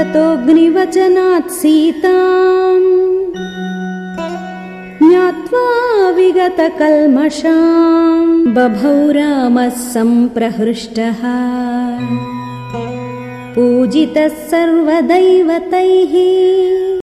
ततोऽग्निवचनात् सीताम् ज्ञात्वा विगतकल्मषाम् बभौ रामः सम्प्रहृष्टः। पूजितः सर्वदैवतैः।